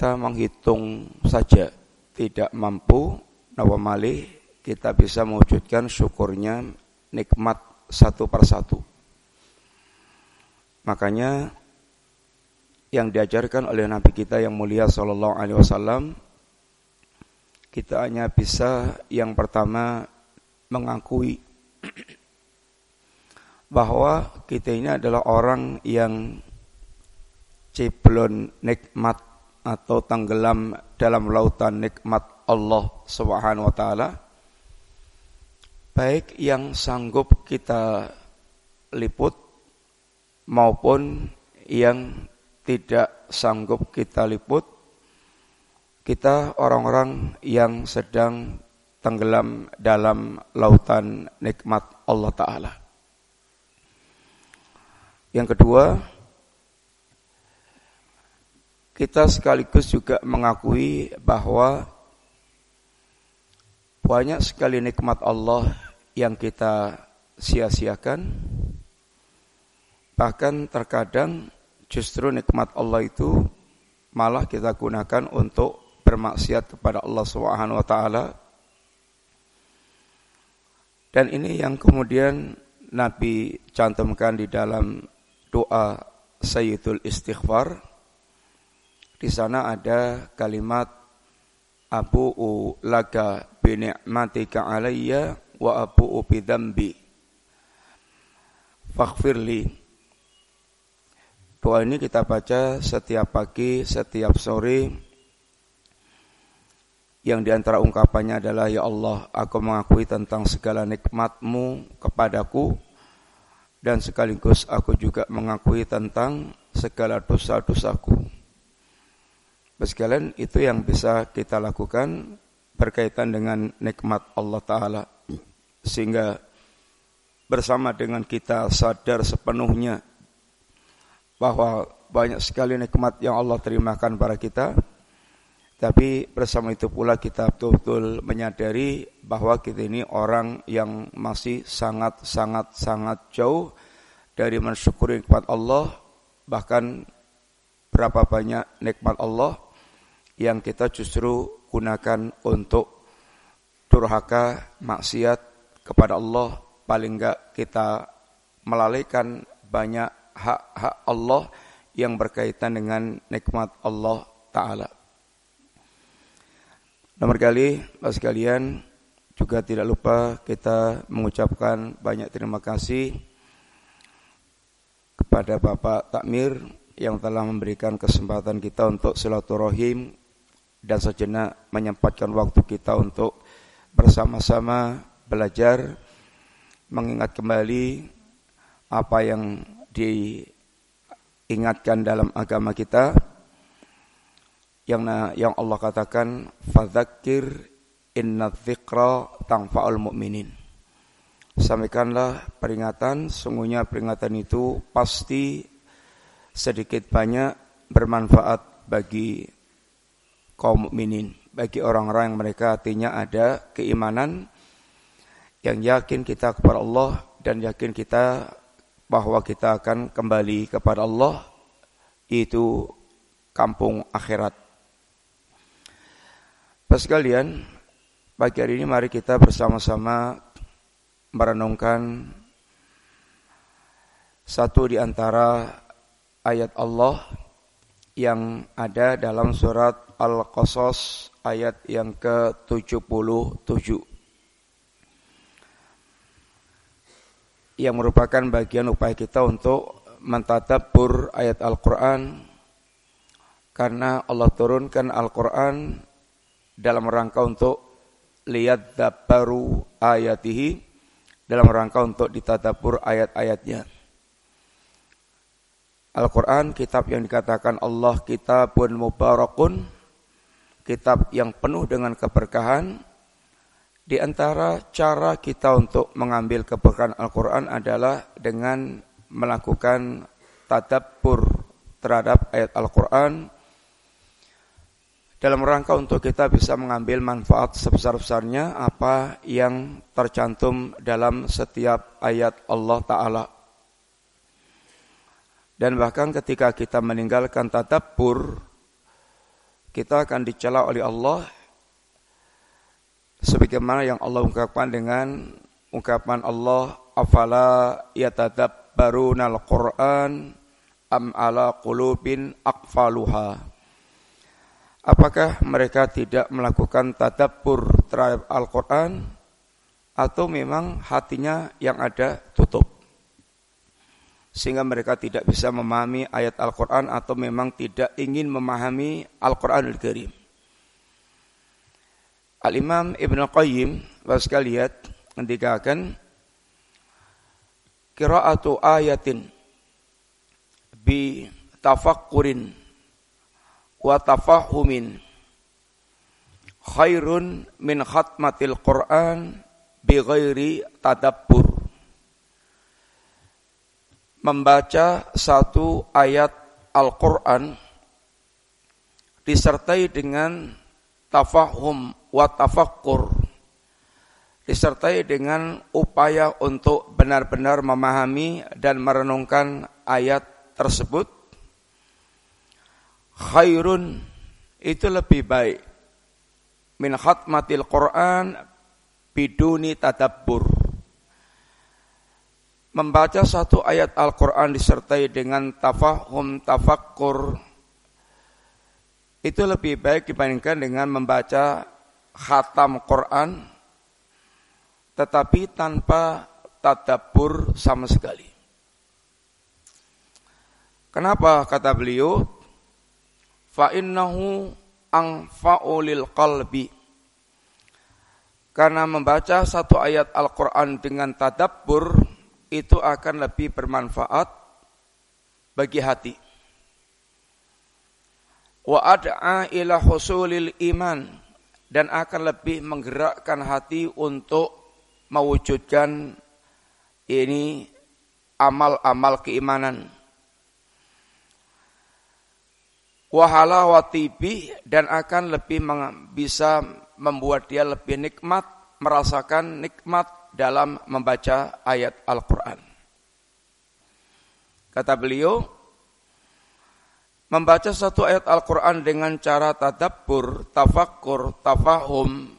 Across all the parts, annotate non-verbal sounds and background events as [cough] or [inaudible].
kita menghitung saja tidak mampu nawamali kita bisa mewujudkan syukurnya nikmat satu persatu. Makanya yang diajarkan oleh Nabi kita yang mulia Sallallahu Alaihi Wasallam kita hanya bisa yang pertama mengakui [clears throat] bahwa kita ini adalah orang yang ciblon nikmat atau tenggelam dalam lautan nikmat Allah Subhanahu wa taala baik yang sanggup kita liput maupun yang tidak sanggup kita liput kita orang-orang yang sedang tenggelam dalam lautan nikmat Allah taala. Yang kedua kita sekaligus juga mengakui bahwa banyak sekali nikmat Allah yang kita sia-siakan. Bahkan terkadang justru nikmat Allah itu malah kita gunakan untuk bermaksiat kepada Allah Subhanahu wa taala. Dan ini yang kemudian Nabi cantumkan di dalam doa Sayyidul Istighfar di sana ada kalimat abu'u laka bi ni'matika alayya wa abu'u bi dzambi. Faghfirli. Doa ini kita baca setiap pagi, setiap sore. Yang di antara ungkapannya adalah, Ya Allah, aku mengakui tentang segala nikmatmu kepadaku. Dan sekaligus aku juga mengakui tentang segala dosa-dosaku. Sekalian itu yang bisa kita lakukan berkaitan dengan nikmat Allah Ta'ala. Sehingga bersama dengan kita sadar sepenuhnya bahwa banyak sekali nikmat yang Allah terimakan pada kita. Tapi bersama itu pula kita betul-betul menyadari bahwa kita ini orang yang masih sangat-sangat-sangat jauh dari mensyukuri nikmat Allah. Bahkan berapa banyak nikmat Allah yang kita justru gunakan untuk durhaka maksiat kepada Allah paling enggak kita melalaikan banyak hak-hak Allah yang berkaitan dengan nikmat Allah taala. Nomor kali, Mas sekalian, juga tidak lupa kita mengucapkan banyak terima kasih kepada Bapak Takmir yang telah memberikan kesempatan kita untuk silaturahim dan sejenak menyempatkan waktu kita untuk bersama-sama belajar mengingat kembali apa yang diingatkan dalam agama kita. Yang yang Allah katakan fadzakir inna dzikra tanfa'ul mu'minin. Sampaikanlah peringatan sungguhnya peringatan itu pasti sedikit banyak bermanfaat bagi kaum mukminin, bagi orang-orang yang mereka artinya ada keimanan yang yakin kita kepada Allah dan yakin kita bahwa kita akan kembali kepada Allah itu kampung akhirat. Pas kalian, pagi hari ini mari kita bersama-sama merenungkan satu di antara ayat Allah yang ada dalam surat Al-Qasas ayat yang ke-77 yang merupakan bagian upaya kita untuk mentadabur ayat Al-Qur'an karena Allah turunkan Al-Qur'an dalam rangka untuk lihat baru ayatihi dalam rangka untuk ditadabur ayat-ayatnya. Al-Quran kitab yang dikatakan Allah kitabun mubarakun kitab yang penuh dengan keberkahan. Di antara cara kita untuk mengambil keberkahan Al-Quran adalah dengan melakukan tadabbur terhadap ayat Al-Quran dalam rangka untuk kita bisa mengambil manfaat sebesar-besarnya apa yang tercantum dalam setiap ayat Allah Ta'ala. Dan bahkan ketika kita meninggalkan tadabbur kita akan dicela oleh Allah sebagaimana yang Allah ungkapkan dengan ungkapan Allah afala yatadabbaruna al-Qur'an am ala qulubin aqfaluha? Apakah mereka tidak melakukan tadabbur terhadap Al-Qur'an atau memang hatinya yang ada sehingga mereka tidak bisa memahami ayat Al-Quran atau memang tidak ingin memahami Al-Quran Al-Karim. Al-Imam Ibn Qayyim, bapak sekalian, mendikakan kiraatu ayatin bi tafakkurin wa tafahumin khairun min khatmatil Quran bi ghairi tadabbur membaca satu ayat Al-Quran disertai dengan tafahum wa tafakkur disertai dengan upaya untuk benar-benar memahami dan merenungkan ayat tersebut. Khairun itu lebih baik. Min khatmatil Quran biduni tadabbur membaca satu ayat Al-Quran disertai dengan tafahum tafakkur itu lebih baik dibandingkan dengan membaca khatam Quran tetapi tanpa tadabur sama sekali. Kenapa kata beliau? Fa innahu angfa'ulil qalbi. Karena membaca satu ayat Al-Quran dengan tadabbur itu akan lebih bermanfaat bagi hati. Wa ad'a ila husulil iman dan akan lebih menggerakkan hati untuk mewujudkan ini amal-amal keimanan. Wahalawatibi dan akan lebih bisa membuat dia lebih nikmat, merasakan nikmat dalam membaca ayat Al-Quran. Kata beliau, membaca satu ayat Al-Quran dengan cara tadabbur, tafakkur, tafahum,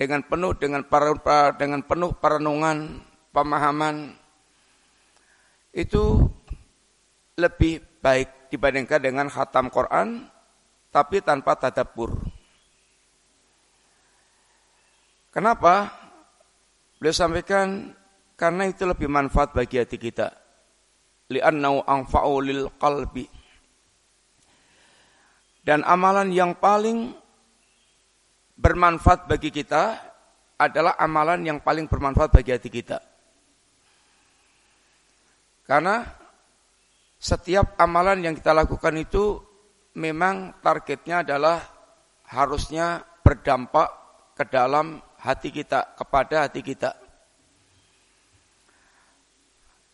dengan penuh dengan dengan penuh perenungan, pemahaman, itu lebih baik dibandingkan dengan khatam Quran, tapi tanpa tadabbur. Kenapa? Beliau sampaikan karena itu lebih manfaat bagi hati kita. Li'annau anfa'u lil qalbi. Dan amalan yang paling bermanfaat bagi kita adalah amalan yang paling bermanfaat bagi hati kita. Karena setiap amalan yang kita lakukan itu memang targetnya adalah harusnya berdampak ke dalam hati kita kepada hati kita.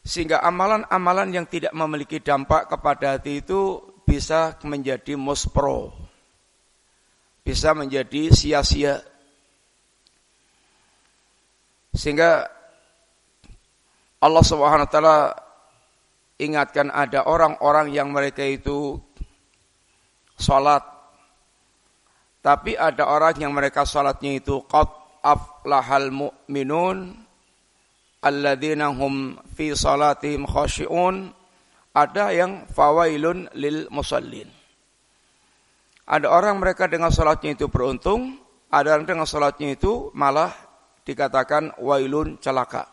Sehingga amalan-amalan yang tidak memiliki dampak kepada hati itu bisa menjadi muspro. Bisa menjadi sia-sia. Sehingga Allah taala ingatkan ada orang-orang yang mereka itu salat tapi ada orang yang mereka salatnya itu qat aflahal mu'minun alladzina hum fi salatihim khashi'un. Ada yang fawailun lil musallin. Ada orang mereka dengan salatnya itu beruntung ada orang dengan salatnya itu malah dikatakan wailun celaka.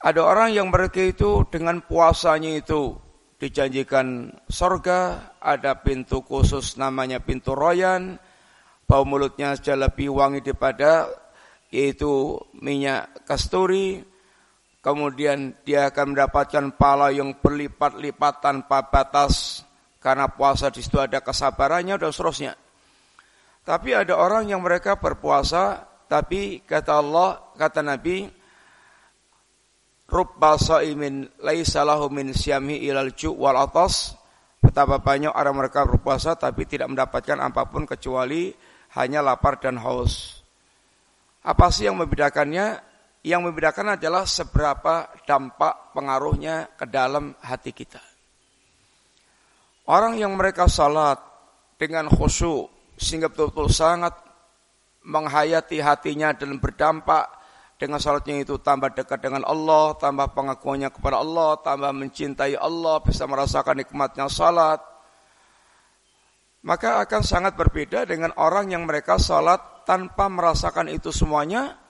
Ada orang yang mereka itu dengan puasanya itu dijanjikan sorga, ada pintu khusus namanya pintu royan, bau mulutnya saja lebih wangi daripada yaitu minyak kasturi. Kemudian dia akan mendapatkan pala yang berlipat-lipat tanpa batas karena puasa di situ ada kesabarannya dan seterusnya. Tapi ada orang yang mereka berpuasa tapi kata Allah, kata Nabi, rubba saimin laisa lahu min syami ilal wal atas. Betapa banyak orang mereka berpuasa tapi tidak mendapatkan apa pun kecuali hanya lapar dan haus. Apa sih yang membedakannya? Yang membedakan adalah seberapa dampak pengaruhnya ke dalam hati kita. Orang yang mereka salat dengan khusyuk sehingga betul-betul sangat menghayati hatinya dan berdampak dengan salatnya itu tambah dekat dengan Allah, tambah pengakuannya kepada Allah, tambah mencintai Allah, bisa merasakan nikmatnya salat. Maka akan sangat berbeda dengan orang yang mereka salat tanpa merasakan itu semuanya,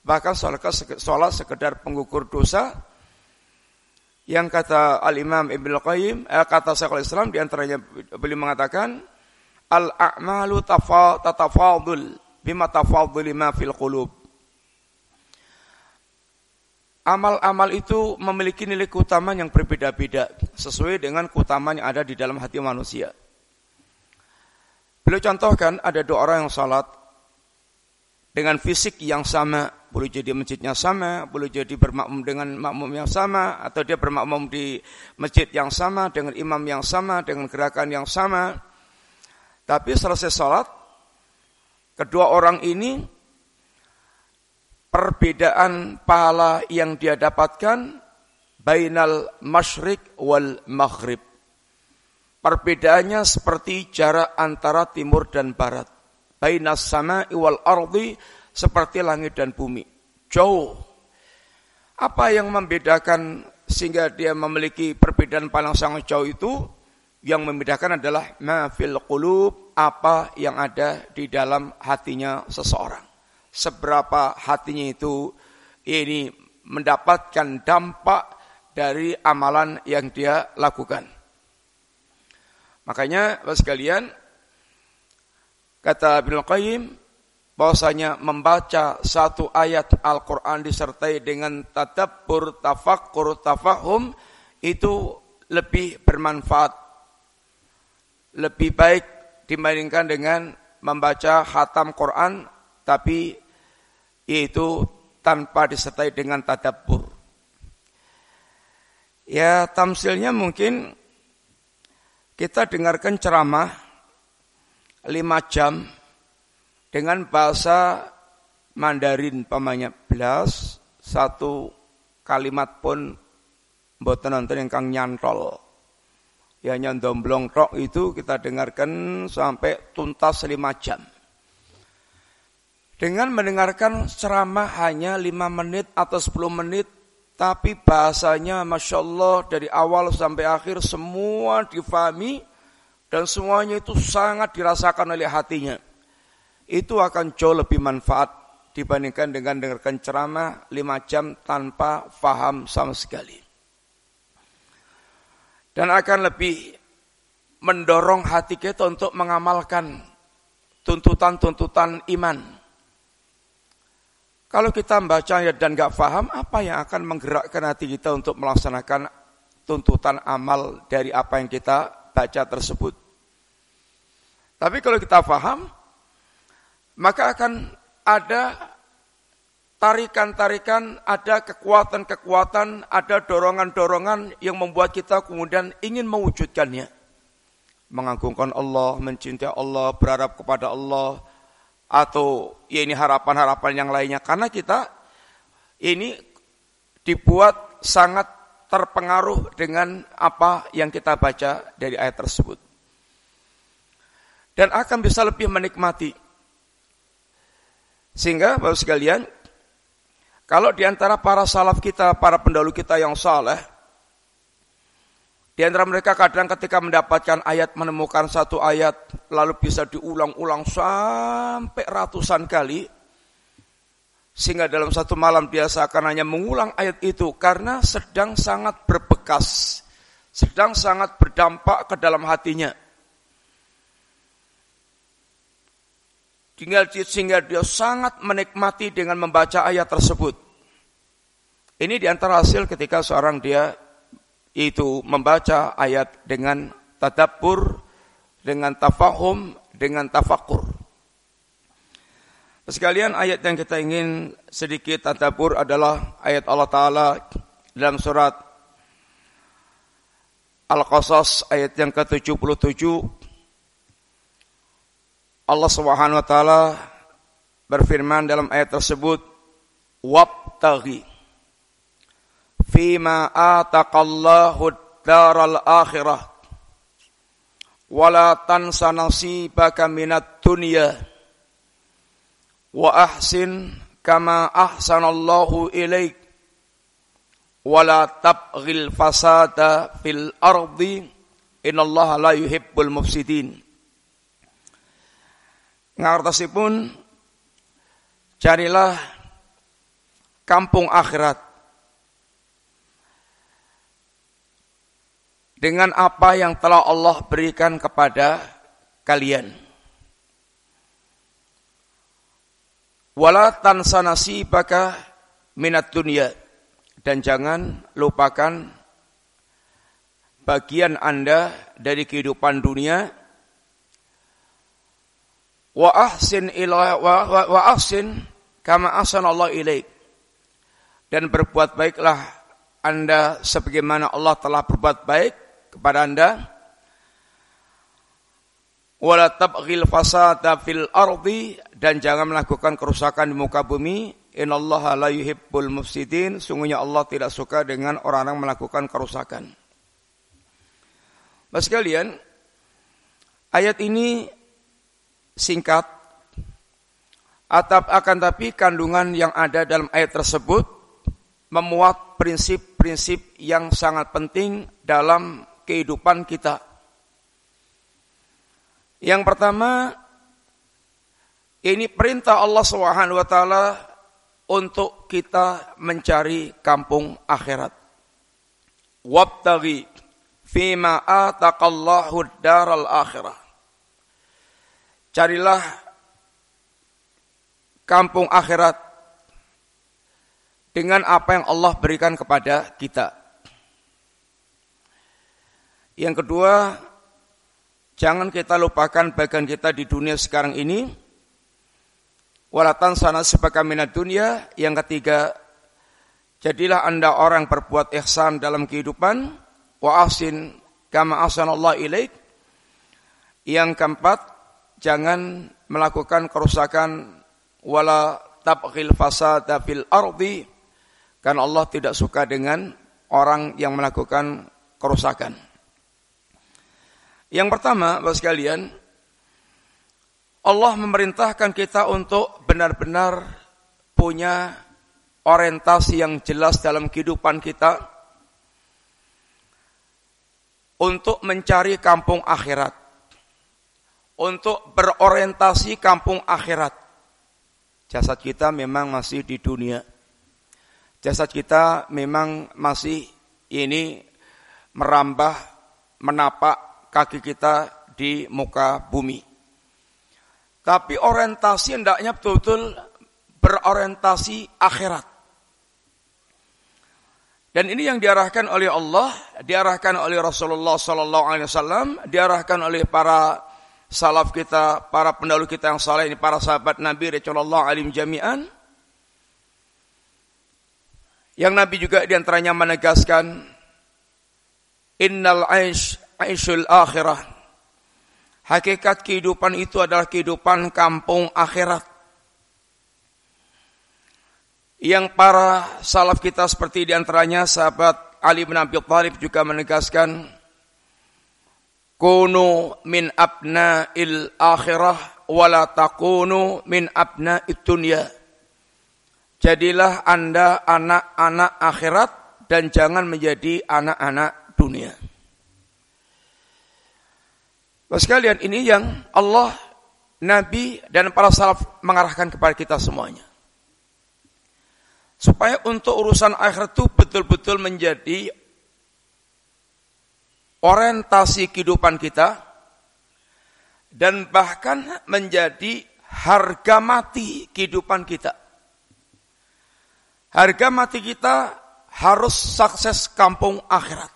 bahkan salat sekedar pengukur dosa, yang kata Al-Imam Ibn Qayyim, eh, kata Syekhul Islam di antaranya beliau mengatakan, Al-a'malu tatafadul bima tafadul ma fil qulub. Amal-amal itu memiliki nilai keutamaan yang berbeda-beda sesuai dengan keutamaan yang ada di dalam hati manusia. Beliau contohkan ada dua orang yang salat dengan fisik yang sama, boleh jadi masjidnya sama, boleh jadi bermakmum dengan makmum yang sama, atau dia bermakmum di masjid yang sama, dengan imam yang sama, dengan gerakan yang sama. Tapi selesai sholat, kedua orang ini, perbedaan pahala yang dia dapatkan, bainal masyrik wal maghrib. Perbedaannya seperti jarak antara timur dan barat. Bainas sama wal ardi seperti langit dan bumi. Jauh. Apa yang membedakan sehingga dia memiliki perbedaan paling sangat jauh itu? Yang membedakan adalah mafil apa yang ada di dalam hatinya seseorang. Seberapa hatinya itu ini mendapatkan dampak dari amalan yang dia lakukan. Makanya, Bapak sekalian, kata Ibnu Qayyim, bahwasanya membaca satu ayat Al-Quran disertai dengan tadabbur, tafakkur, tafahum itu lebih bermanfaat, lebih baik dibandingkan dengan membaca khatam Quran tapi yaitu tanpa disertai dengan tadabbur. Ya tamsilnya mungkin kita dengarkan ceramah lima jam dengan bahasa Mandarin pamanya belas satu kalimat pun mboten nonton kang nyantol. Ya nyondomblong tok itu kita dengarkan sampai tuntas lima jam. Dengan mendengarkan ceramah hanya lima menit atau sepuluh menit, tapi bahasanya Masya Allah dari awal sampai akhir semua difahami dan semuanya itu sangat dirasakan oleh hatinya itu akan jauh lebih manfaat dibandingkan dengan dengarkan ceramah lima jam tanpa faham sama sekali. Dan akan lebih mendorong hati kita untuk mengamalkan tuntutan-tuntutan iman. Kalau kita membaca ayat dan gak faham, apa yang akan menggerakkan hati kita untuk melaksanakan tuntutan amal dari apa yang kita baca tersebut? Tapi kalau kita faham, maka akan ada tarikan-tarikan, ada kekuatan-kekuatan, ada dorongan-dorongan yang membuat kita kemudian ingin mewujudkannya. Mengagungkan Allah, mencintai Allah, berharap kepada Allah, atau ya ini harapan-harapan yang lainnya. Karena kita ini dibuat sangat terpengaruh dengan apa yang kita baca dari ayat tersebut. Dan akan bisa lebih menikmati sehingga Bapak sekalian, kalau di antara para salaf kita, para pendahulu kita yang saleh, di antara mereka kadang ketika mendapatkan ayat, menemukan satu ayat, lalu bisa diulang-ulang sampai ratusan kali, sehingga dalam satu malam dia seakan hanya mengulang ayat itu karena sedang sangat berbekas, sedang sangat berdampak ke dalam hatinya. Tinggal sehingga dia sangat menikmati dengan membaca ayat tersebut. Ini di antara hasil ketika seorang dia itu membaca ayat dengan tadabbur, dengan tafahum, dengan tafakur. Sekalian ayat yang kita ingin sedikit tadabbur adalah ayat Allah Ta'ala dalam surat Al-Qasas ayat yang ke-77 Allah Subhanahu wa taala berfirman dalam ayat tersebut wabtaghi fima ataqallahu daral akhirah wala tansa nasibaka minat dunya wa ahsin kama ahsanallahu ilaik wala tabghil fasada fil ardi innallaha la yuhibbul mufsidin ngartosipun carilah kampung akhirat dengan apa yang telah Allah berikan kepada kalian. Wala tansa nasibaka minat dunia. Dan jangan lupakan bagian Anda dari kehidupan dunia. Wa ahsin ila wa, wa, wa ahsin kama ahsan Allah ilaik. Dan berbuat baiklah Anda sebagaimana Allah telah berbuat baik kepada Anda. Wala tabghil fasada fil ardi dan jangan melakukan kerusakan di muka bumi. Innallaha la yuhibbul mufsidin. Sungguhnya Allah tidak suka dengan orang-orang melakukan kerusakan. Mas kalian ayat ini singkat. Atap akan tapi kandungan yang ada dalam ayat tersebut memuat prinsip-prinsip yang sangat penting dalam kehidupan kita. Yang pertama, ini perintah Allah Subhanahu wa taala untuk kita mencari kampung akhirat. Wabtaghi fima ataqallahu daral akhirah. Carilah kampung akhirat dengan apa yang Allah berikan kepada kita. Yang kedua, jangan kita lupakan bagian kita di dunia sekarang ini. Walatan sana sebagai minat dunia. Yang ketiga, jadilah anda orang berbuat ihsan dalam kehidupan. Wa asin kama Allah ilaik. Yang keempat, jangan melakukan kerusakan wala tabghil fasada fil ardi karena Allah tidak suka dengan orang yang melakukan kerusakan. Yang pertama, Bapak sekalian, Allah memerintahkan kita untuk benar-benar punya orientasi yang jelas dalam kehidupan kita untuk mencari kampung akhirat. Untuk berorientasi kampung akhirat. Jasad kita memang masih di dunia. Jasad kita memang masih ini merambah, menapak kaki kita di muka bumi. Tapi orientasi hendaknya betul-betul berorientasi akhirat. Dan ini yang diarahkan oleh Allah, diarahkan oleh Rasulullah sallallahu alaihi wasallam, diarahkan oleh para salaf kita, para pendahulu kita yang saleh ini para sahabat Nabi radhiyallahu alim jami'an. Yang Nabi juga di antaranya menegaskan innal aish aisyul akhirah. Hakikat kehidupan itu adalah kehidupan kampung akhirat. Yang para salaf kita seperti di antaranya sahabat Ali bin Abi Thalib juga menegaskan Kunu min il akhirah wala takunu min abna dunya. Jadilah Anda anak-anak akhirat dan jangan menjadi anak-anak dunia. Bapak sekalian, ini yang Allah, Nabi, dan para salaf mengarahkan kepada kita semuanya. Supaya untuk urusan akhirat itu betul-betul menjadi orientasi kehidupan kita, dan bahkan menjadi harga mati kehidupan kita. Harga mati kita harus sukses kampung akhirat.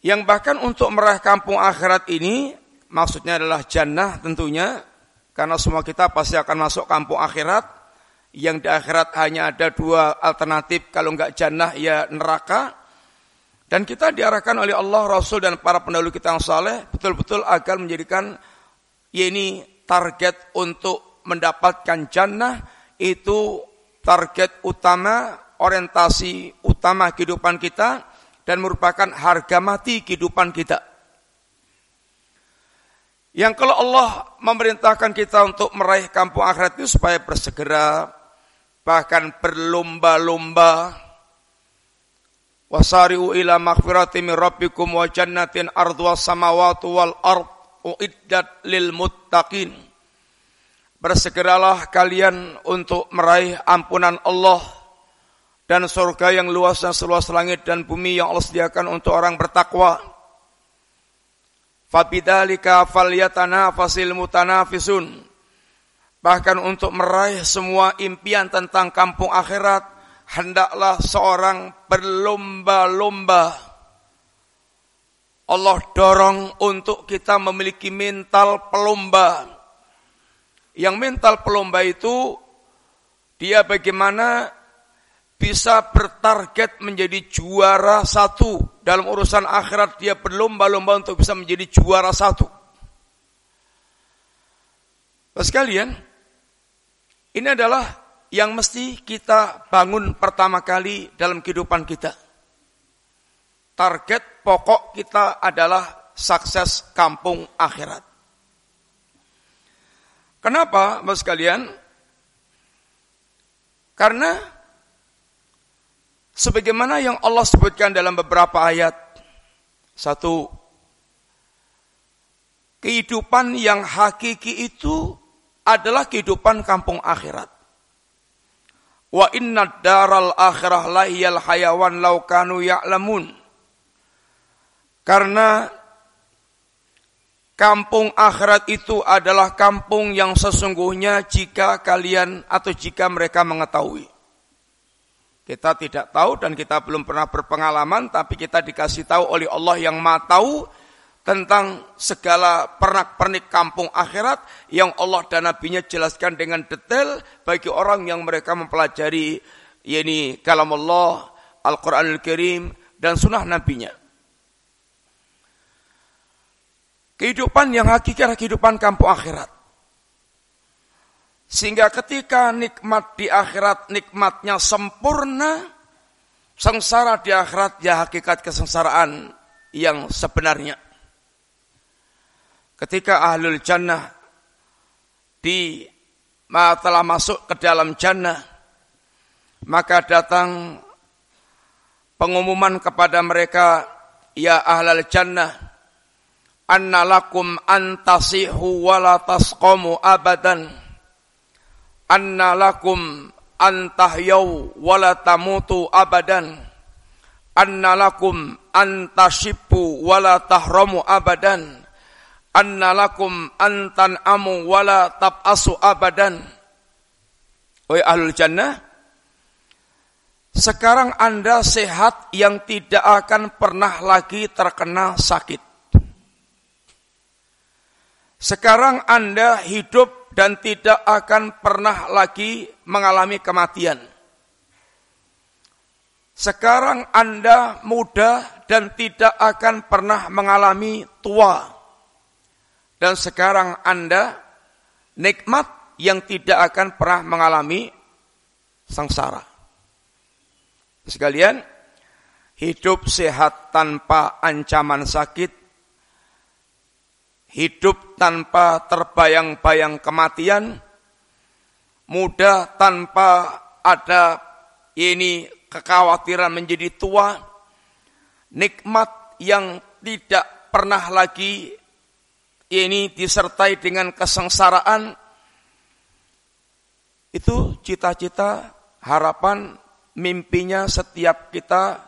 Yang bahkan untuk meraih kampung akhirat ini maksudnya adalah jannah tentunya karena semua kita pasti akan masuk kampung akhirat. Yang di akhirat hanya ada dua alternatif kalau enggak jannah ya neraka. Dan kita diarahkan oleh Allah, Rasul dan para pendahulu kita yang saleh betul-betul agar menjadikan ya ini target untuk mendapatkan jannah itu target utama, orientasi utama kehidupan kita dan merupakan harga mati kehidupan kita. Yang kalau Allah memerintahkan kita untuk meraih kampung akhirat itu supaya bersegera, bahkan berlomba-lomba, wasari'u ila maghfirati min rabbikum wa jannatin ardwa samawati wal ard uiddat lil muttaqin. Bersegeralah kalian untuk meraih ampunan Allah dan surga yang luas dan seluas langit dan bumi yang Allah sediakan untuk orang bertakwa fabidzalika falyatanafasil mutanafisun bahkan untuk meraih semua impian tentang kampung akhirat hendaklah seorang berlomba-lomba. Allah dorong untuk kita memiliki mental pelomba. Yang mental pelomba itu dia bagaimana bisa bertarget menjadi juara satu dalam urusan akhirat dia berlomba-lomba untuk bisa menjadi juara satu. Sekalian, ini adalah yang mesti kita bangun pertama kali dalam kehidupan kita. Target pokok kita adalah sukses kampung akhirat. Kenapa, Mas sekalian? Karena sebagaimana yang Allah sebutkan dalam beberapa ayat. Satu, kehidupan yang hakiki itu adalah kehidupan kampung akhirat. Wa inna daral akhirah lahiyal hayawan laukanu ya'lamun. Karena kampung akhirat itu adalah kampung yang sesungguhnya jika kalian atau jika mereka mengetahui. Kita tidak tahu dan kita belum pernah berpengalaman, tapi kita dikasih tahu oleh Allah yang maha tahu tentang segala pernak-pernik kampung akhirat yang Allah dan Nabi-Nya jelaskan dengan detail bagi orang yang mereka mempelajari yakni kalam Allah, Al-Quranul Karim dan sunnah Nabi-Nya. Kehidupan yang hakiki kehidupan kampung akhirat. Sehingga ketika nikmat di akhirat nikmatnya sempurna, sengsara di akhirat ya hakikat kesengsaraan yang sebenarnya. Ketika ahlul jannah di telah masuk ke dalam jannah, maka datang pengumuman kepada mereka, ya ahlul jannah, anna lakum antasihu tasqamu abadan, anna lakum antahyau wala tamutu abadan, anna lakum antashipu wala tahramu abadan, anna lakum antan amu wala tab'asu abadan. Oi ahlul jannah, sekarang Anda sehat yang tidak akan pernah lagi terkena sakit. Sekarang Anda hidup dan tidak akan pernah lagi mengalami kematian. Sekarang Anda muda dan tidak akan pernah mengalami tua dan sekarang Anda nikmat yang tidak akan pernah mengalami sengsara. Sekalian, hidup sehat tanpa ancaman sakit, hidup tanpa terbayang-bayang kematian, muda tanpa ada ini kekhawatiran menjadi tua, nikmat yang tidak pernah lagi ini disertai dengan kesengsaraan, itu cita-cita, harapan, mimpinya setiap kita,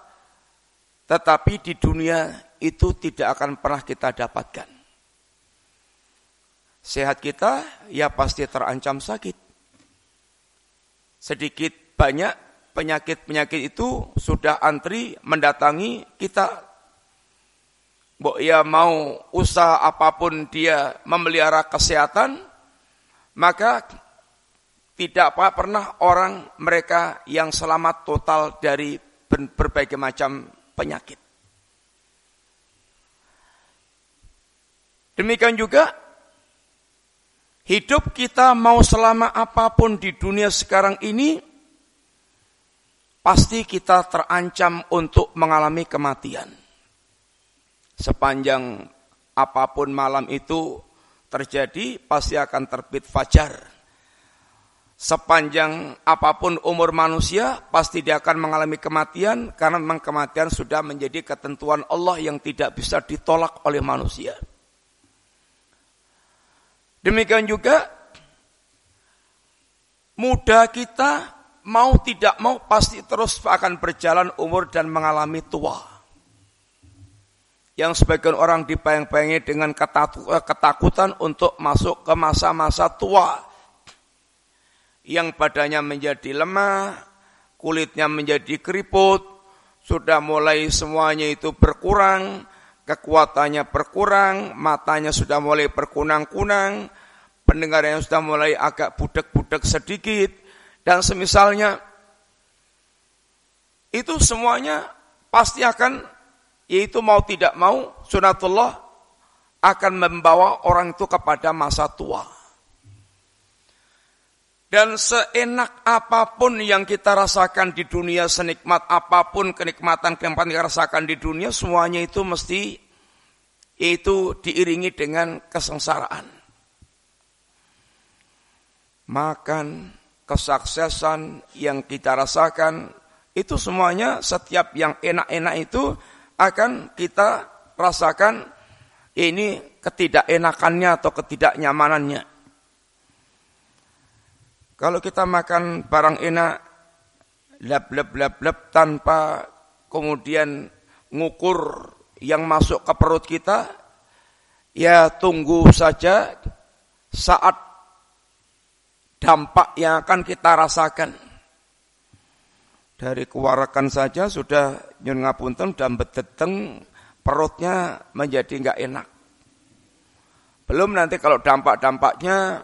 tetapi di dunia itu tidak akan pernah kita dapatkan. Sehat kita, ya pasti terancam sakit. Sedikit banyak penyakit-penyakit itu sudah antri mendatangi kita Mbok ia mau usaha apa pun dia memelihara kesehatan, maka tidak pernah orang mereka yang selamat total dari berbagai macam penyakit. Demikian juga hidup kita mau selama apa pun di dunia sekarang ini pasti kita terancam untuk mengalami kematian. Sepanjang apa pun malam itu terjadi, pasti akan terbit fajar. Sepanjang apa pun umur manusia, pasti dia akan mengalami kematian, karena memang kematian sudah menjadi ketentuan Allah yang tidak bisa ditolak oleh manusia. Demikian juga, muda kita mau tidak mau pasti terus akan berjalan umur dan mengalami tua. Yang sebagian orang dipayang-payangi dengan eh, ketakutan untuk masuk ke masa-masa tua. Yang badannya menjadi lemah, kulitnya menjadi keriput, sudah mulai semuanya itu berkurang, kekuatannya berkurang, matanya sudah mulai berkunang-kunang, pendengarannya sudah mulai agak budek-budek sedikit, dan semisalnya itu semuanya pasti akan yaitu mau tidak mau sunatullah akan membawa orang itu kepada masa tua. Dan seenak apa pun yang kita rasakan di dunia, senikmat apa pun kenikmatan-kenikmatan yang kita rasakan di dunia, semuanya itu mesti itu diiringi dengan kesengsaraan. Makan, kesuksesan yang kita rasakan itu semuanya setiap yang enak-enak itu akan kita rasakan ini ketidakenakannya atau ketidaknyamanannya. Kalau kita makan barang enak lab lab tanpa kemudian ngukur yang masuk ke perut kita, ya tunggu saja saat dampak yang akan kita rasakan. Dari kewarakan saja sudah nyun ngapunten dan beteteng perutnya menjadi enggak enak. Belum nanti kalau dampak-dampaknya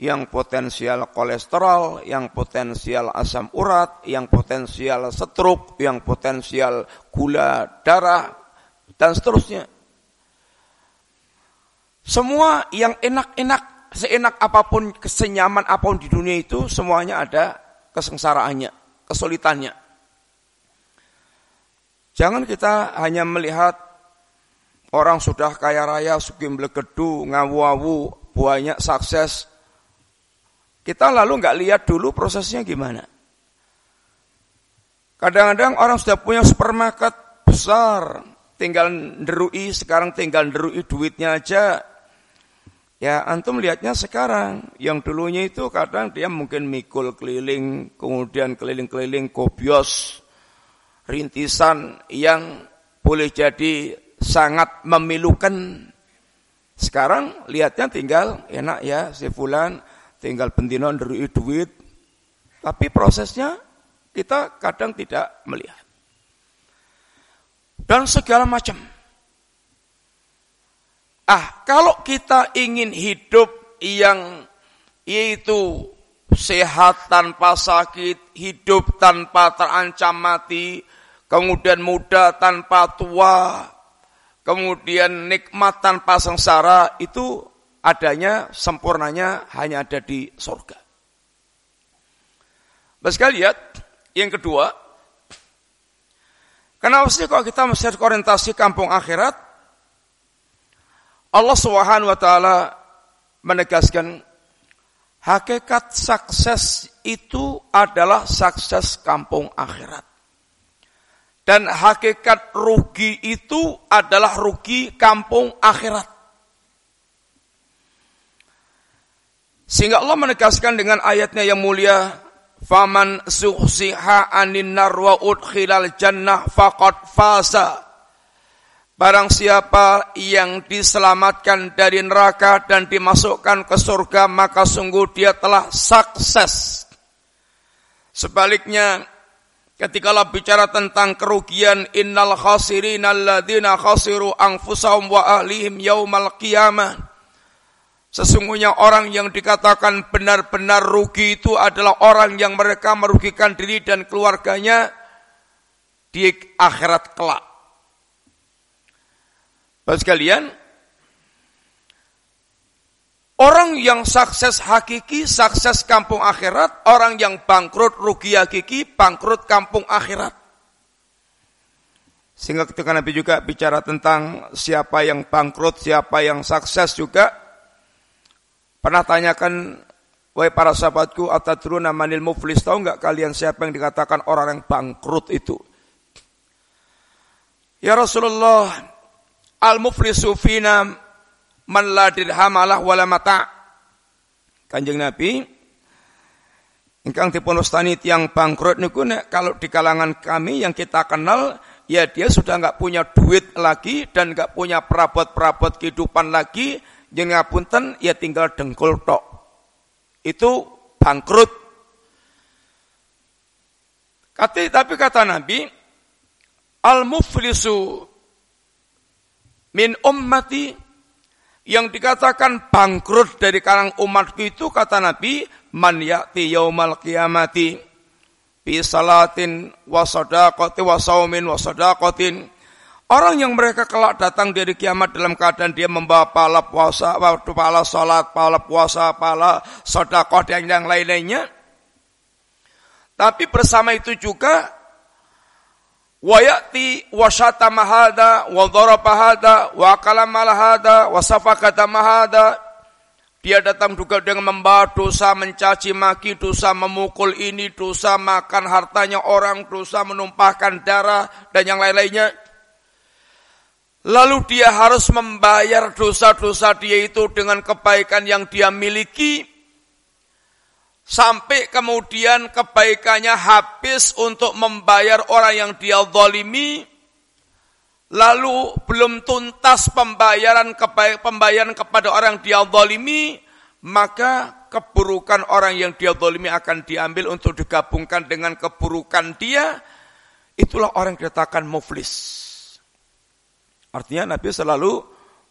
yang potensial kolesterol, yang potensial asam urat, yang potensial stroke, yang potensial gula darah, dan seterusnya. Semua yang enak-enak seenak apa pun, kesenyaman apa pun di dunia itu, semuanya ada kesengsaraannya, kesulitannya. Jangan kita hanya melihat orang sudah kaya raya, sukim blegedu, ngawu-awu, banyak sukses. Kita lalu nggak lihat dulu prosesnya gimana. Kadang-kadang orang sudah punya supermarket besar, tinggal nderui, sekarang tinggal nderui duitnya aja, Ya antum lihatnya sekarang, yang dulunya itu kadang dia mungkin mikul keliling, kemudian keliling-keliling kobios, rintisan yang boleh jadi sangat memilukan. Sekarang lihatnya tinggal enak ya si fulan tinggal bentino dari duit. Tapi prosesnya kita kadang tidak melihat. Dan segala macam. Ah, kalau kita ingin hidup yang yaitu sehat tanpa sakit, hidup tanpa terancam mati, kemudian muda tanpa tua, kemudian nikmat tanpa sengsara, itu adanya sempurnanya hanya ada di surga. Sekali lihat, yang kedua, kenapa sih kalau kita mesti orientasi kampung akhirat? Allah Subhanahu wa taala menegaskan hakikat sukses itu adalah sukses kampung akhirat. Dan hakikat rugi itu adalah rugi kampung akhirat. Sehingga Allah menegaskan dengan ayatnya yang mulia, "Faman suhsiha anin nar wa udkhilal jannah faqad fasa." Barang siapa yang diselamatkan dari neraka dan dimasukkan ke surga, maka sungguh dia telah sukses. Sebaliknya, ketika Allah bicara tentang kerugian, innal khasirin alladzina khasiru anfusahum wa ahlihim yaumal qiyamah. Sesungguhnya orang yang dikatakan benar-benar rugi itu adalah orang yang mereka merugikan diri dan keluarganya di akhirat kelak. Bapak sekalian, Orang yang sukses hakiki, sukses kampung akhirat. Orang yang bangkrut, rugi hakiki, bangkrut kampung akhirat. Sehingga ketika Nabi juga bicara tentang siapa yang bangkrut, siapa yang sukses juga. Pernah tanyakan, wahai para sahabatku, atadruna manil muflis, tahu nggak kalian siapa yang dikatakan orang yang bangkrut itu? Ya Rasulullah, al-muflisu fina man la dirhamalah wala mata. Kanjeng Nabi ingkang dipun ustani tiang bangkrut niku nek kalau di kalangan kami yang kita kenal ya dia sudah nggak punya duit lagi dan nggak punya perabot-perabot kehidupan lagi jeung ngapunten ya tinggal dengkul tok. Itu bangkrut. Kata, tapi kata Nabi, al-muflisu min ummati yang dikatakan bangkrut dari kalang umatku itu kata Nabi man ya'ti yaumal qiyamati bi salatin wa sadaqati wa saumin Orang yang mereka kelak datang dari kiamat dalam keadaan dia membawa pala puasa, pala salat, pala puasa, pala sedekah dan yang lain-lainnya. Tapi bersama itu juga wa ya'ti wa syatama hada wa dharaba hada wa kalama wa safakata hada dia datang juga dengan membawa dosa mencaci maki, dosa memukul ini, dosa makan hartanya orang, dosa menumpahkan darah dan yang lain-lainnya. Lalu dia harus membayar dosa-dosa dia itu dengan kebaikan yang dia miliki Sampai kemudian kebaikannya habis untuk membayar orang yang dia zalimi. Lalu belum tuntas pembayaran pembayaran kepada orang yang dia zalimi, maka keburukan orang yang dia zalimi akan diambil untuk digabungkan dengan keburukan dia. Itulah orang yang dikatakan muflis. Artinya Nabi selalu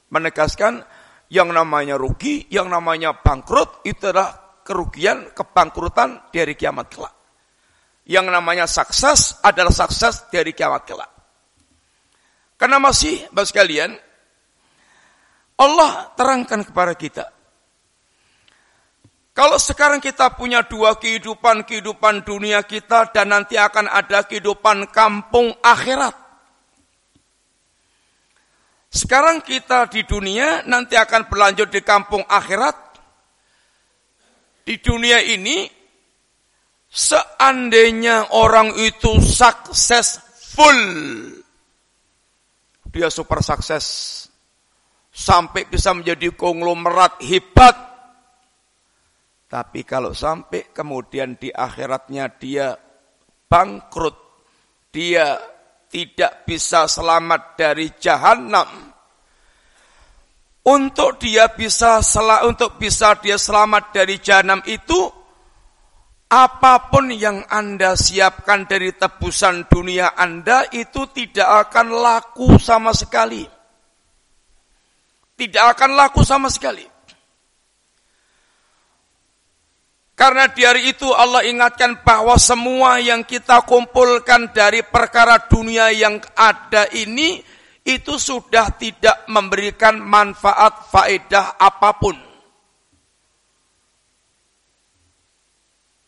menegaskan yang namanya rugi, yang namanya bangkrut itu adalah kerugian, kebangkrutan dari kiamat kelak. Yang namanya sukses adalah sukses dari kiamat kelak. Karena masih, bagi sekalian, Allah terangkan kepada kita. Kalau sekarang kita punya dua kehidupan, kehidupan dunia kita dan nanti akan ada kehidupan kampung akhirat. Sekarang kita di dunia nanti akan berlanjut di kampung akhirat. Di dunia ini seandainya orang itu successful dia super sukses sampai bisa menjadi konglomerat hebat. Tapi kalau sampai kemudian di akhiratnya dia bangkrut dia tidak bisa selamat dari jahanam untuk dia bisa sel untuk bisa dia selamat dari jahanam itu apa pun yang Anda siapkan dari tebusan dunia Anda itu tidak akan laku sama sekali. Tidak akan laku sama sekali. Karena di hari itu Allah ingatkan bahwa semua yang kita kumpulkan dari perkara dunia yang ada ini itu sudah tidak memberikan manfaat faedah apa pun.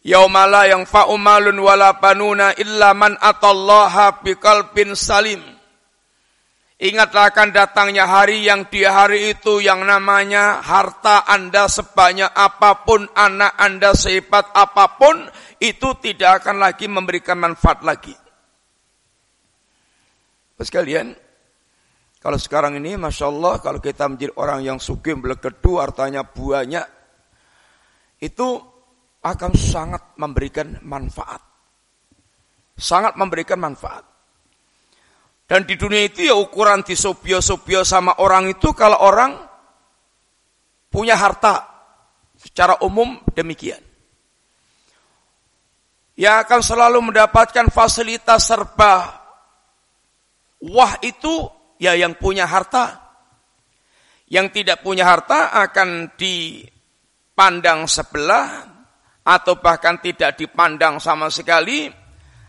Yaumala yang fa'umalun wala banuna illa man atallaha biqalbin salim. Ingatlah akan datangnya hari yang di hari itu yang namanya harta Anda sebanyak apa pun, anak Anda sehebat apa pun, itu tidak akan lagi memberikan manfaat lagi. Sekalian, kalau sekarang ini, Masya Allah, kalau kita menjadi orang yang sukim, belegedu, artinya buahnya, itu akan sangat memberikan manfaat. Sangat memberikan manfaat. Dan di dunia itu ya ukuran di sobio-sobio sama orang itu kalau orang punya harta secara umum demikian. Yang akan selalu mendapatkan fasilitas serba wah itu ya yang punya harta. Yang tidak punya harta akan dipandang sebelah atau bahkan tidak dipandang sama sekali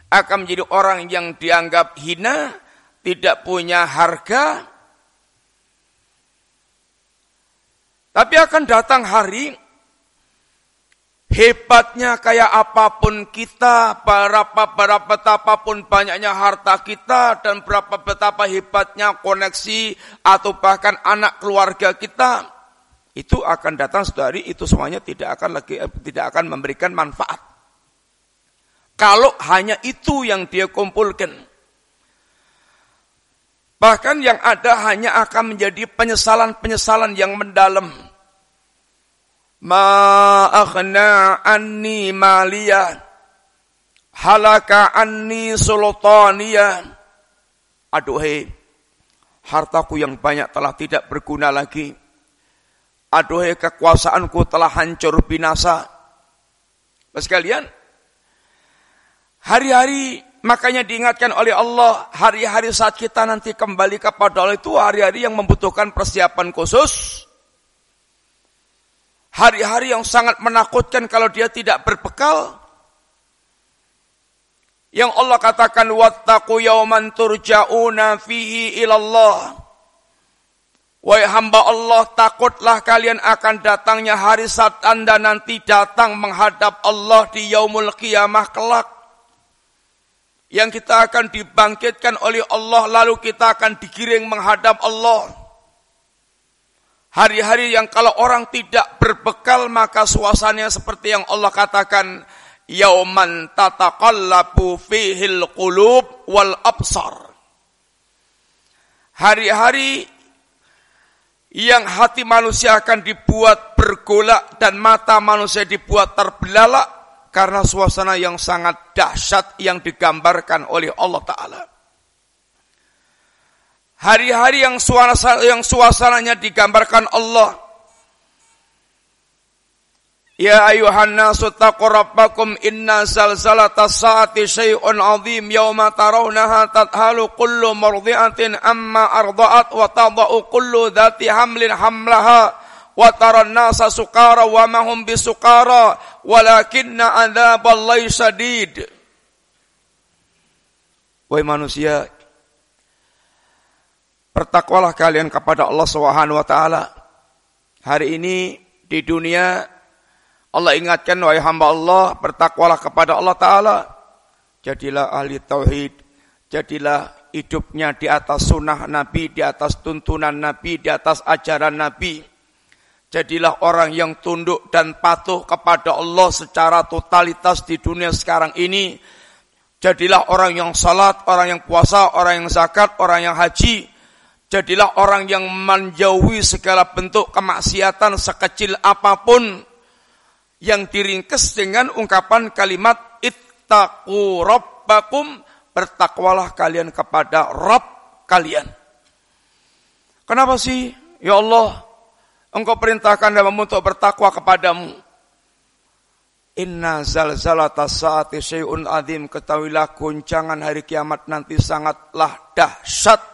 akan menjadi orang yang dianggap hina, tidak punya harga. Tapi akan datang hari hebatnya kayak apa pun kita, berapa berapa betapapun banyaknya harta kita dan berapa betapa hebatnya koneksi atau bahkan anak keluarga kita, itu akan datang suatu hari itu semuanya tidak akan lagi tidak akan memberikan manfaat. Kalau hanya itu yang dia kumpulkan. Bahkan yang ada hanya akan menjadi penyesalan-penyesalan yang mendalam. Ma aghna anni maliyah halaka anni sultaniyah Aduhai hartaku yang banyak telah tidak berguna lagi. Aduhai kekuasaanku telah hancur binasa. Sekalian Hari-hari makanya diingatkan oleh Allah Hari-hari saat kita nanti kembali kepada Allah itu Hari-hari yang membutuhkan persiapan khusus hari-hari yang sangat menakutkan kalau dia tidak berbekal. Yang Allah katakan wattaqu yawman turja'una fihi ilallah. Wahai hamba Allah, takutlah kalian akan datangnya hari saat Anda nanti datang menghadap Allah di yaumul qiyamah kelak. Yang kita akan dibangkitkan oleh Allah lalu kita akan digiring menghadap Allah. Hari-hari yang kalau orang tidak berbekal maka suasananya seperti yang Allah katakan yauman tataqallabu fihil qulub wal absar. Hari-hari yang hati manusia akan dibuat bergolak dan mata manusia dibuat terbelalak karena suasana yang sangat dahsyat yang digambarkan oleh Allah Ta'ala. Hari-hari yang suasana yang suasananya digambarkan Allah. Ya ayuhan nasu taqu rabbakum inna zalzalata saati syai'un azim yawma tarawnaha tadhalu kullu murdi'atin amma arda'at wa tada'u kullu dhati hamlin hamlaha wa taran nasa sukara wa mahum bisukara walakinna adzaballahi syadid Wahai manusia Bertakwalah kalian kepada Allah Subhanahu wa taala. Hari ini di dunia Allah ingatkan wahai hamba Allah, bertakwalah kepada Allah taala. Jadilah ahli tauhid, jadilah hidupnya di atas sunnah Nabi, di atas tuntunan Nabi, di atas ajaran Nabi. Jadilah orang yang tunduk dan patuh kepada Allah secara totalitas di dunia sekarang ini. Jadilah orang yang salat, orang yang puasa, orang yang zakat, orang yang haji. Jadilah orang yang menjauhi segala bentuk kemaksiatan sekecil apa pun yang diringkes dengan ungkapan kalimat ittaqu rabbakum bertakwalah kalian kepada Rabb kalian. Kenapa sih? Ya Allah, Engkau perintahkan dalam untuk bertakwa kepadamu. Inna zalzalata saati syai'un adim ketahuilah guncangan hari kiamat nanti sangatlah dahsyat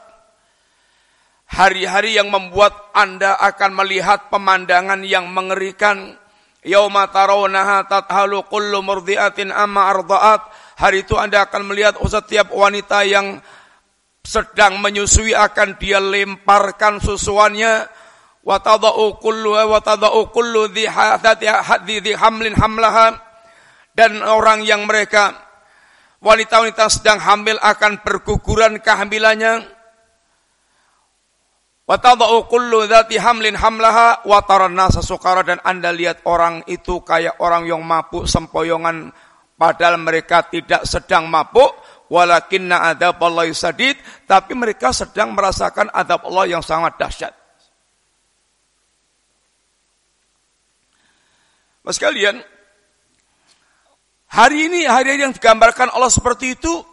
Hari-hari yang membuat Anda akan melihat pemandangan yang mengerikan. Yauma tarawnaha tathalu kullu murdiatin amma arda'at. Hari itu Anda akan melihat setiap wanita yang sedang menyusui akan dia lemparkan susuannya wa tadau kullu wa tadau kullu dhi hadhi hamlin hamlaha dan orang yang mereka wanita-wanita sedang hamil akan berguguran kehamilannya. Wa tadau kullu dzati hamlin hamlaha wa taranna sukara dan Anda lihat orang itu kayak orang yang mabuk sempoyongan. Padahal mereka tidak sedang mabuk. Walakinna adzaballahi sadid tapi mereka sedang merasakan adab Allah yang sangat dahsyat. Mas kalian, hari ini hari yang digambarkan Allah seperti itu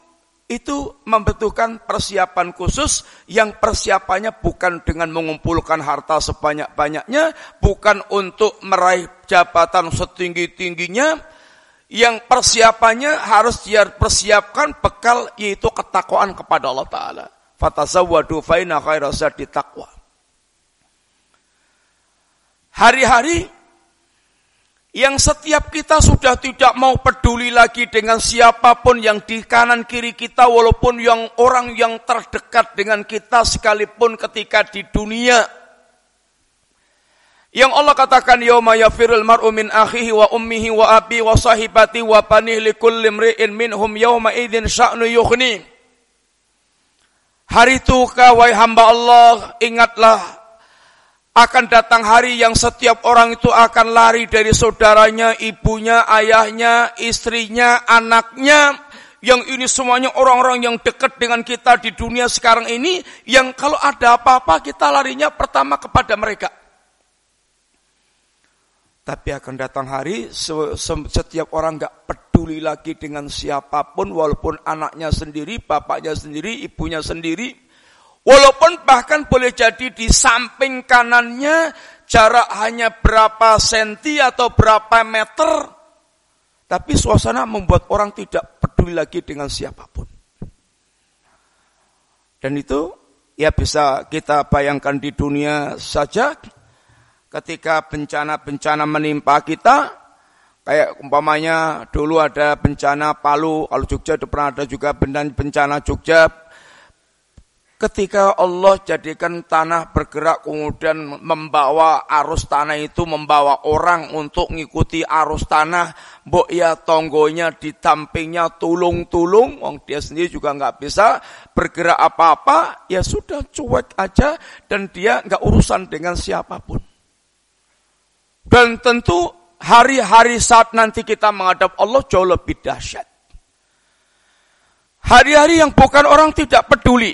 itu membutuhkan persiapan khusus yang persiapannya bukan dengan mengumpulkan harta sebanyak-banyaknya, bukan untuk meraih jabatan setinggi-tingginya, yang persiapannya harus dia persiapkan bekal yaitu ketakwaan kepada Allah Ta'ala. Fatazawwadu faina khairasadi taqwa. Hari-hari yang setiap kita sudah tidak mau peduli lagi dengan siapa pun yang di kanan kiri kita walaupun yang orang yang terdekat dengan kita sekalipun ketika di dunia Yang Allah katakan yauma yafirul mar'u min akhihi wa ummihi wa abi wa sahibati wa panih li kulli mri'in minhum yauma idzin sya'nu yughni. Hari itu kawai hamba Allah ingatlah akan datang hari yang setiap orang itu akan lari dari saudaranya, ibunya, ayahnya, istrinya, anaknya, yang ini semuanya orang-orang yang dekat dengan kita di dunia sekarang ini, yang kalau ada apa-apa kita larinya pertama kepada mereka. Tapi akan datang hari setiap orang nggak peduli lagi dengan siapa pun walaupun anaknya sendiri, bapaknya sendiri, ibunya sendiri. Walaupun bahkan boleh jadi di samping kanannya jarak hanya berapa senti atau berapa meter. Tapi suasana membuat orang tidak peduli lagi dengan siapa pun. Dan itu ya bisa kita bayangkan di dunia saja ketika bencana-bencana menimpa kita, kayak umpamanya dulu ada bencana Palu, kalau Jogja pernah ada juga bencana Jogja, ketika Allah jadikan tanah bergerak kemudian membawa arus tanah itu membawa orang untuk mengikuti arus tanah mbok ya tonggonya ditampingnya tulung-tulung wong dia sendiri juga nggak bisa bergerak apa-apa ya sudah cuek aja dan dia nggak urusan dengan siapa pun dan tentu hari-hari saat nanti kita menghadap Allah jauh lebih dahsyat. Hari-hari yang bukan orang tidak peduli.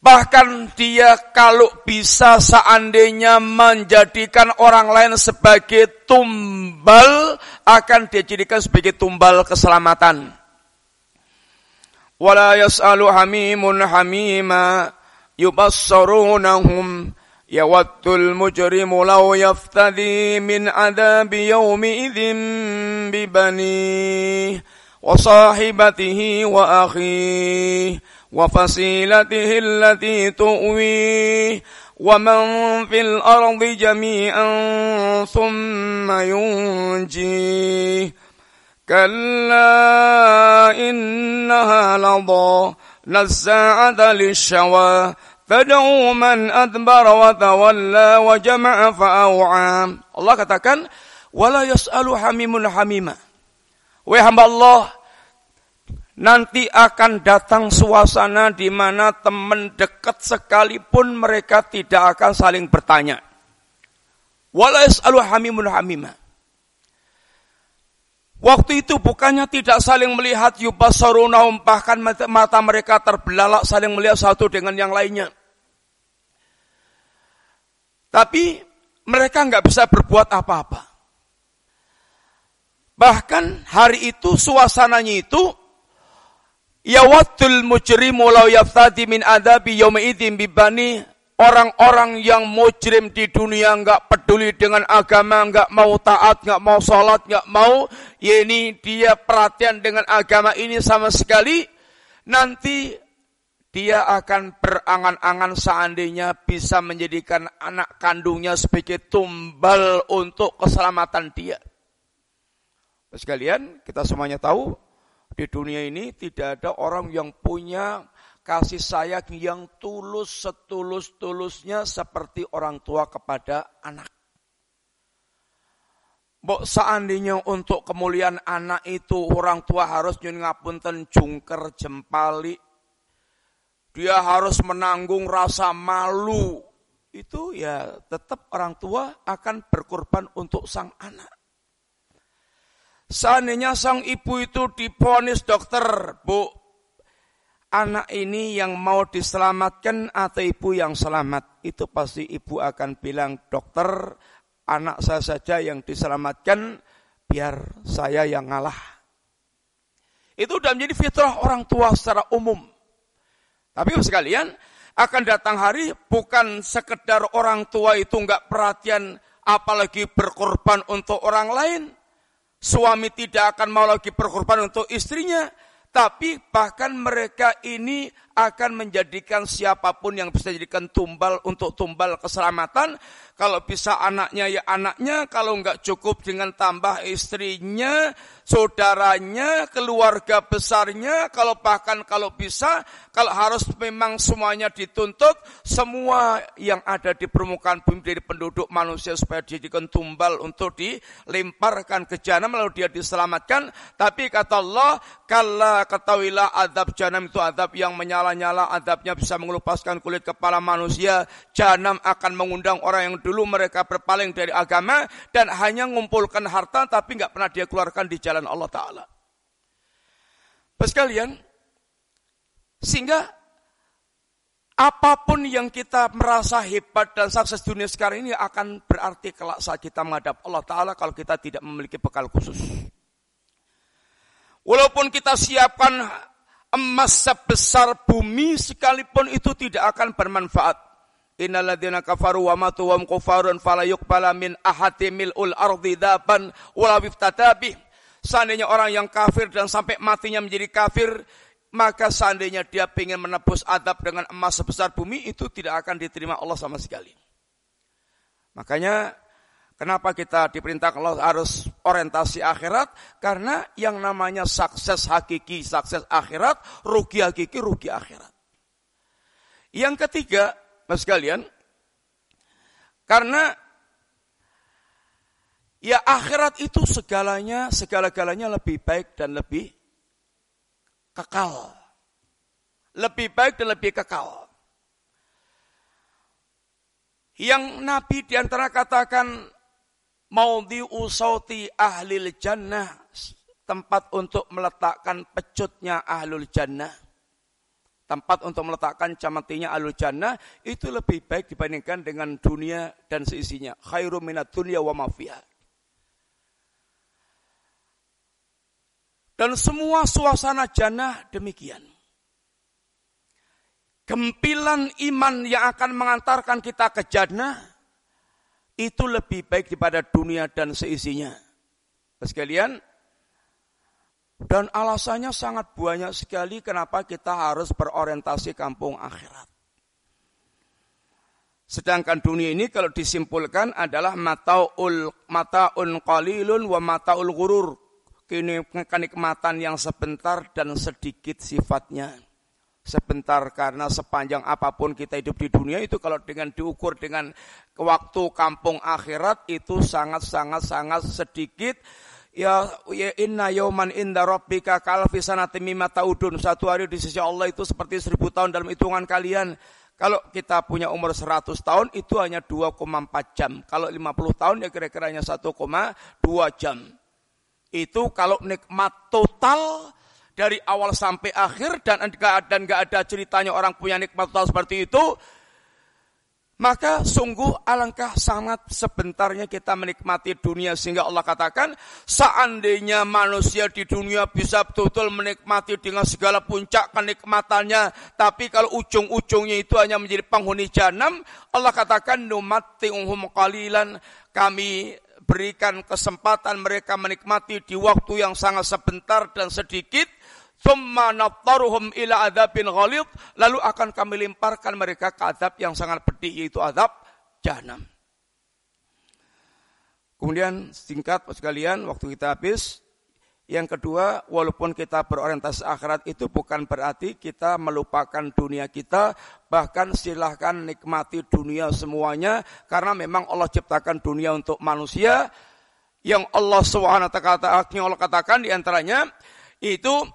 Bahkan dia kalau bisa seandainya menjadikan orang lain sebagai tumbal, akan dia jadikan sebagai tumbal keselamatan. Wala yas'alu hamimun hamima yubassarunahum yawaddu mujrimu law yaftadi min adabi yawmi idhim bibani wa sahibatihi wa akhihi وفصيلته التي تؤويه ومن في الأرض جميعا ثم ينجيه. كلا إنها لظى نزاعه للشوى. فدعوا من أدبر وتولى وجمع فأوعى. الله katakan ولا يسال حميم حميما. ويهم الله nanti akan datang suasana di mana teman dekat sekalipun mereka tidak akan saling bertanya. Hamimun hamima. Waktu itu bukannya tidak saling melihat yubasarunahum bahkan mata mereka terbelalak saling melihat satu dengan yang lainnya. Tapi mereka nggak bisa berbuat apa-apa. Bahkan hari itu suasananya itu yawatul mujrimu law yaftadi min adabi yawma idzin bibani orang-orang yang mujrim di dunia nggak peduli dengan agama, nggak mau taat, nggak mau sholat, nggak mau, ya ini dia perhatian dengan agama ini sama sekali, nanti dia akan berangan-angan seandainya bisa menjadikan anak kandungnya sebagai tumbal untuk keselamatan dia. Sekalian, kita semuanya tahu di dunia ini tidak ada orang yang punya kasih sayang yang tulus setulus-tulusnya seperti orang tua kepada anak. Bok seandainya untuk kemuliaan anak itu orang tua harus nyun ngapunten jungker jempali dia harus menanggung rasa malu. Itu ya tetap orang tua akan berkorban untuk sang anak. Seandainya sang ibu itu diponis dokter, bu, anak ini yang mau diselamatkan atau ibu yang selamat, itu pasti ibu akan bilang, dokter, anak saya saja yang diselamatkan, biar saya yang ngalah. Itu sudah menjadi fitrah orang tua secara umum. Tapi sekalian, akan datang hari bukan sekedar orang tua itu nggak perhatian apalagi berkorban untuk orang lain. Suami tidak akan mau lagi berkorban untuk istrinya. Tapi bahkan mereka ini akan menjadikan siapa pun yang bisa jadikan tumbal untuk tumbal keselamatan. Kalau bisa anaknya ya anaknya, kalau enggak cukup dengan tambah istrinya, saudaranya, keluarga besarnya, kalau bahkan kalau bisa, kalau harus memang semuanya dituntut, semua yang ada di permukaan bumi dari penduduk manusia supaya dijadikan tumbal untuk dilemparkan ke jahanam lalu dia diselamatkan. Tapi kata Allah, kalla ketahuilah adab jahanam itu adab yang menyala-nyala, adabnya bisa mengelupaskan kulit kepala manusia. Jahanam akan mengundang orang yang dulu mereka berpaling dari agama dan hanya mengumpulkan harta tapi nggak pernah dia keluarkan di jalan Allah Ta'ala. Sekalian, sehingga apa pun yang kita merasa hebat dan sukses dunia sekarang ini akan berarti kelak saat kita menghadap Allah Ta'ala kalau kita tidak memiliki bekal khusus. Walaupun kita siapkan emas sebesar bumi sekalipun itu tidak akan bermanfaat. Innalladzina kafaru wa matu wa kufarun fala yuqbala min ahadimil ul ardi daban wala bih. Seandainya orang yang kafir dan sampai matinya menjadi kafir, maka seandainya dia ingin menebus adab dengan emas sebesar bumi, itu tidak akan diterima Allah sama sekali. Makanya Kenapa kita diperintah kalau harus orientasi akhirat? Karena yang namanya sukses hakiki, sukses akhirat, rugi hakiki, rugi akhirat. Yang ketiga, Mas sekalian, karena ya akhirat itu segalanya, segala-galanya lebih baik dan lebih kekal. Lebih baik dan lebih kekal. Yang Nabi di antara katakan mau usauti ahli jannah tempat untuk meletakkan pecutnya ahlul jannah tempat untuk meletakkan camatinya alul jannah itu lebih baik dibandingkan dengan dunia dan seisinya. Khairu minat dunia wa mafiyah. Dan semua suasana jannah demikian. Gempilan iman yang akan mengantarkan kita ke jannah itu lebih baik daripada dunia dan seisinya. Sekalian, dan alasannya sangat banyak sekali kenapa kita harus berorientasi kampung akhirat. Sedangkan dunia ini kalau disimpulkan adalah mataul mataun qalilun wa mataul ghurur. Kini kenikmatan yang sebentar dan sedikit sifatnya. Sebentar karena sepanjang apa pun kita hidup di dunia itu kalau dengan diukur dengan waktu kampung akhirat itu sangat-sangat sangat sedikit Ya, ya inna yauman inda rabbika kalfi sanati mimma taudun. Satu hari di sisi Allah itu seperti seribu tahun dalam hitungan kalian. Kalau kita punya umur 100 tahun itu hanya 2,4 jam. Kalau 50 tahun ya kira-kira hanya 1,2 jam. Itu kalau nikmat total dari awal sampai akhir dan dan ada ceritanya orang punya nikmat total seperti itu, maka sungguh alangkah sangat sebentarnya kita menikmati dunia. Sehingga Allah katakan seandainya manusia di dunia bisa betul-betul menikmati dengan segala puncak kenikmatannya tapi kalau ujung-ujungnya itu hanya menjadi penghuni jahanam Allah katakan numatti'uhum qalilan. Kami berikan kesempatan mereka menikmati di waktu yang sangat sebentar dan sedikit Thumma nattaruhum ila adabin ghalid. Lalu akan kami lemparkan mereka ke adab yang sangat pedih, yaitu adab jahanam. Kemudian singkat sekalian, waktu kita habis. Yang kedua, walaupun kita berorientasi akhirat itu bukan berarti kita melupakan dunia kita, bahkan silahkan nikmati dunia semuanya, karena memang Allah ciptakan dunia untuk manusia, yang Allah SWT Allah katakan di antaranya, itu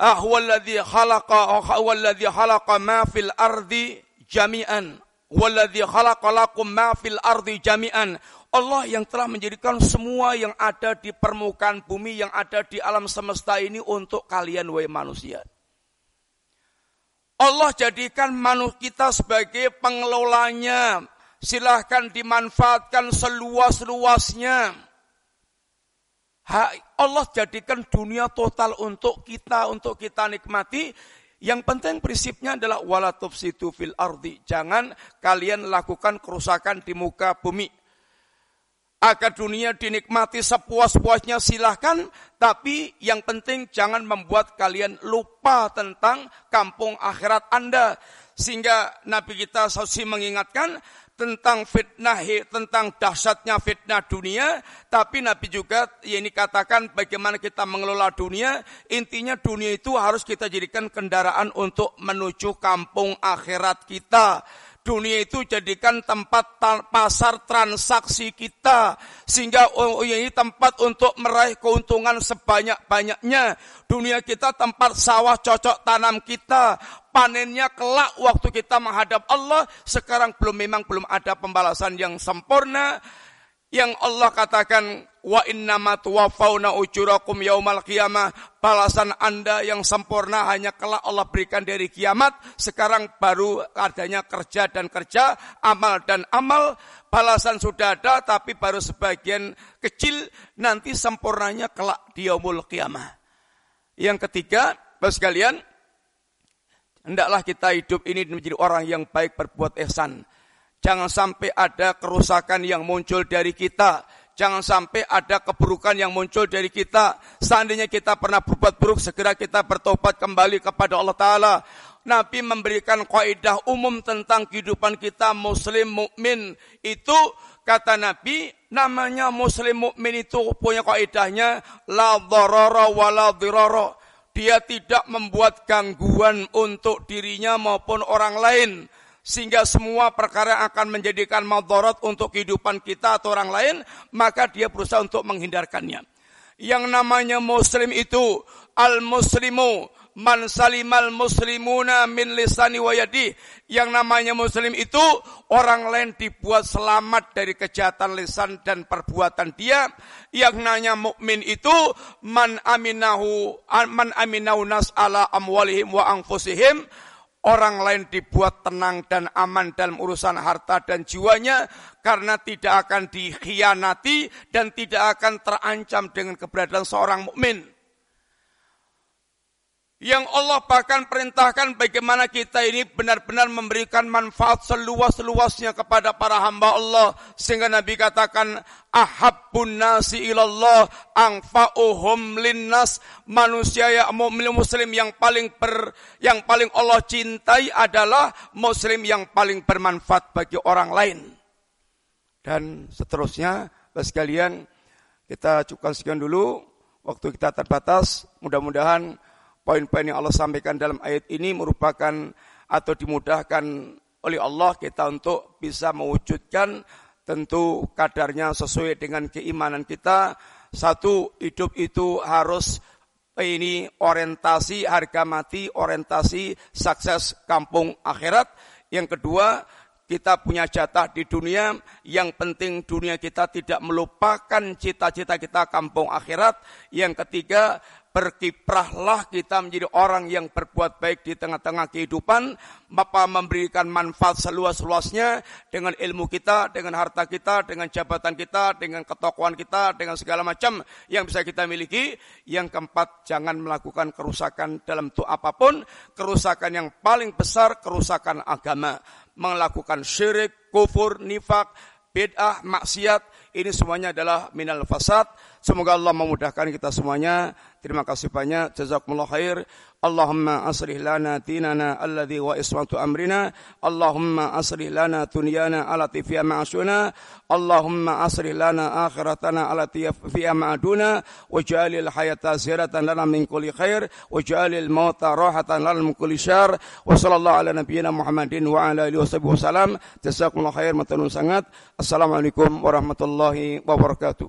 Ah huwallazi khalaqa huwallazi khalaqa ma fil ardi jami'an. Huwallazi khalaqa lakum ma fil ardi jami'an. Allah yang telah menjadikan semua yang ada di permukaan bumi, yang ada di alam semesta ini untuk kalian, wahai manusia. Allah jadikan manusia kita sebagai pengelolanya. Silahkan dimanfaatkan seluas-luasnya. Allah jadikan dunia total untuk kita, untuk kita nikmati. Yang penting prinsipnya adalah wala tufsidu fil ardi. Jangan kalian lakukan kerusakan di muka bumi. Agar dunia dinikmati sepuas-puasnya silahkan, tapi yang penting jangan membuat kalian lupa tentang kampung akhirat Anda. Sehingga Nabi kita Sausi mengingatkan, tentang fitnah, tentang dahsyatnya fitnah dunia, tapi Nabi juga ya ini katakan bagaimana kita mengelola dunia, intinya dunia itu harus kita jadikan kendaraan untuk menuju kampung akhirat kita. Dunia itu jadikan tempat pasar transaksi kita. Sehingga oh, oh, ini tempat untuk meraih keuntungan sebanyak-banyaknya. Dunia kita tempat sawah cocok tanam kita. Panennya kelak waktu kita menghadap Allah. Sekarang belum memang belum ada pembalasan yang sempurna. Yang Allah katakan wa innama tuwaffawna ujurakum yaumal qiyamah. Balasan Anda yang sempurna hanya kelak Allah berikan dari kiamat. Sekarang baru adanya kerja dan kerja amal dan amal. Balasan sudah ada tapi baru sebagian kecil. Nanti sempurnanya kelak di yaumul qiyamah. Yang ketiga Bapak sekalian hendaklah kita hidup ini menjadi orang yang baik berbuat ihsan Jangan sampai ada kerusakan yang muncul dari kita. Jangan sampai ada keburukan yang muncul dari kita. Seandainya kita pernah berbuat buruk, segera kita bertobat kembali kepada Allah Ta'ala. Nabi memberikan kaidah umum tentang kehidupan kita muslim mukmin itu kata Nabi namanya muslim mukmin itu punya kaidahnya la dharara wa la dirara dia tidak membuat gangguan untuk dirinya maupun orang lain sehingga semua perkara akan menjadikan madarat untuk kehidupan kita atau orang lain, maka dia berusaha untuk menghindarkannya. Yang namanya muslim itu al-muslimu man salimal muslimuna min lisani wa yadi. Yang namanya muslim itu orang lain dibuat selamat dari kejahatan lisan dan perbuatan dia. Yang namanya mukmin itu man aminahu man aminahu nas ala amwalihim wa anfusihim Orang lain dibuat tenang dan aman dalam urusan harta dan jiwanya karena tidak akan dikhianati dan tidak akan terancam dengan keberadaan seorang mukmin yang Allah bahkan perintahkan bagaimana kita ini benar-benar memberikan manfaat seluas-luasnya kepada para hamba Allah. Sehingga Nabi katakan ahabbun nasi ilallah anfa'uhum linnas. Manusia yang muslim yang paling ber, yang paling Allah cintai adalah muslim yang paling bermanfaat bagi orang lain. Dan seterusnya sekalian kita cukupkan sekian dulu. Waktu kita terbatas. Mudah-mudahan poin-poin yang Allah sampaikan dalam ayat ini merupakan atau dimudahkan oleh Allah kita untuk bisa mewujudkan tentu kadarnya sesuai dengan keimanan kita. Satu, hidup itu harus ini orientasi harga mati, orientasi sukses kampung akhirat. Yang kedua, kita punya jatah di dunia, yang penting dunia kita tidak melupakan cita-cita kita kampung akhirat. Yang ketiga, berkiprahlah kita menjadi orang yang berbuat baik di tengah-tengah kehidupan, Bapak memberikan manfaat seluas-luasnya dengan ilmu kita, dengan harta kita, dengan jabatan kita, dengan ketokohan kita, dengan segala macam yang bisa kita miliki. Yang keempat, jangan melakukan kerusakan dalam tuh apa pun, kerusakan yang paling besar, kerusakan agama. Melakukan syirik, kufur, nifak, bid'ah, maksiat, ini semuanya adalah minal fasad. Semoga Allah memudahkan kita semuanya. Terima kasih banyak. Jazakumullah khair. Allahumma aslih lana dinana alladhi wa ismatu amrina. Allahumma aslih lana dunyana alati fiya ma'asuna. Allahumma aslih lana akhiratana alati fiya ma'aduna. Wajalil hayata ziratan lana min kulli khair. Wajalil mauta rahatan lana min kulli syar. Wa sallallahu ala nabiyyina Muhammadin wa ala alihi wa sallam. Jazakumullah khair. Matanun sangat. Assalamualaikum warahmatullahi wabarakatuh.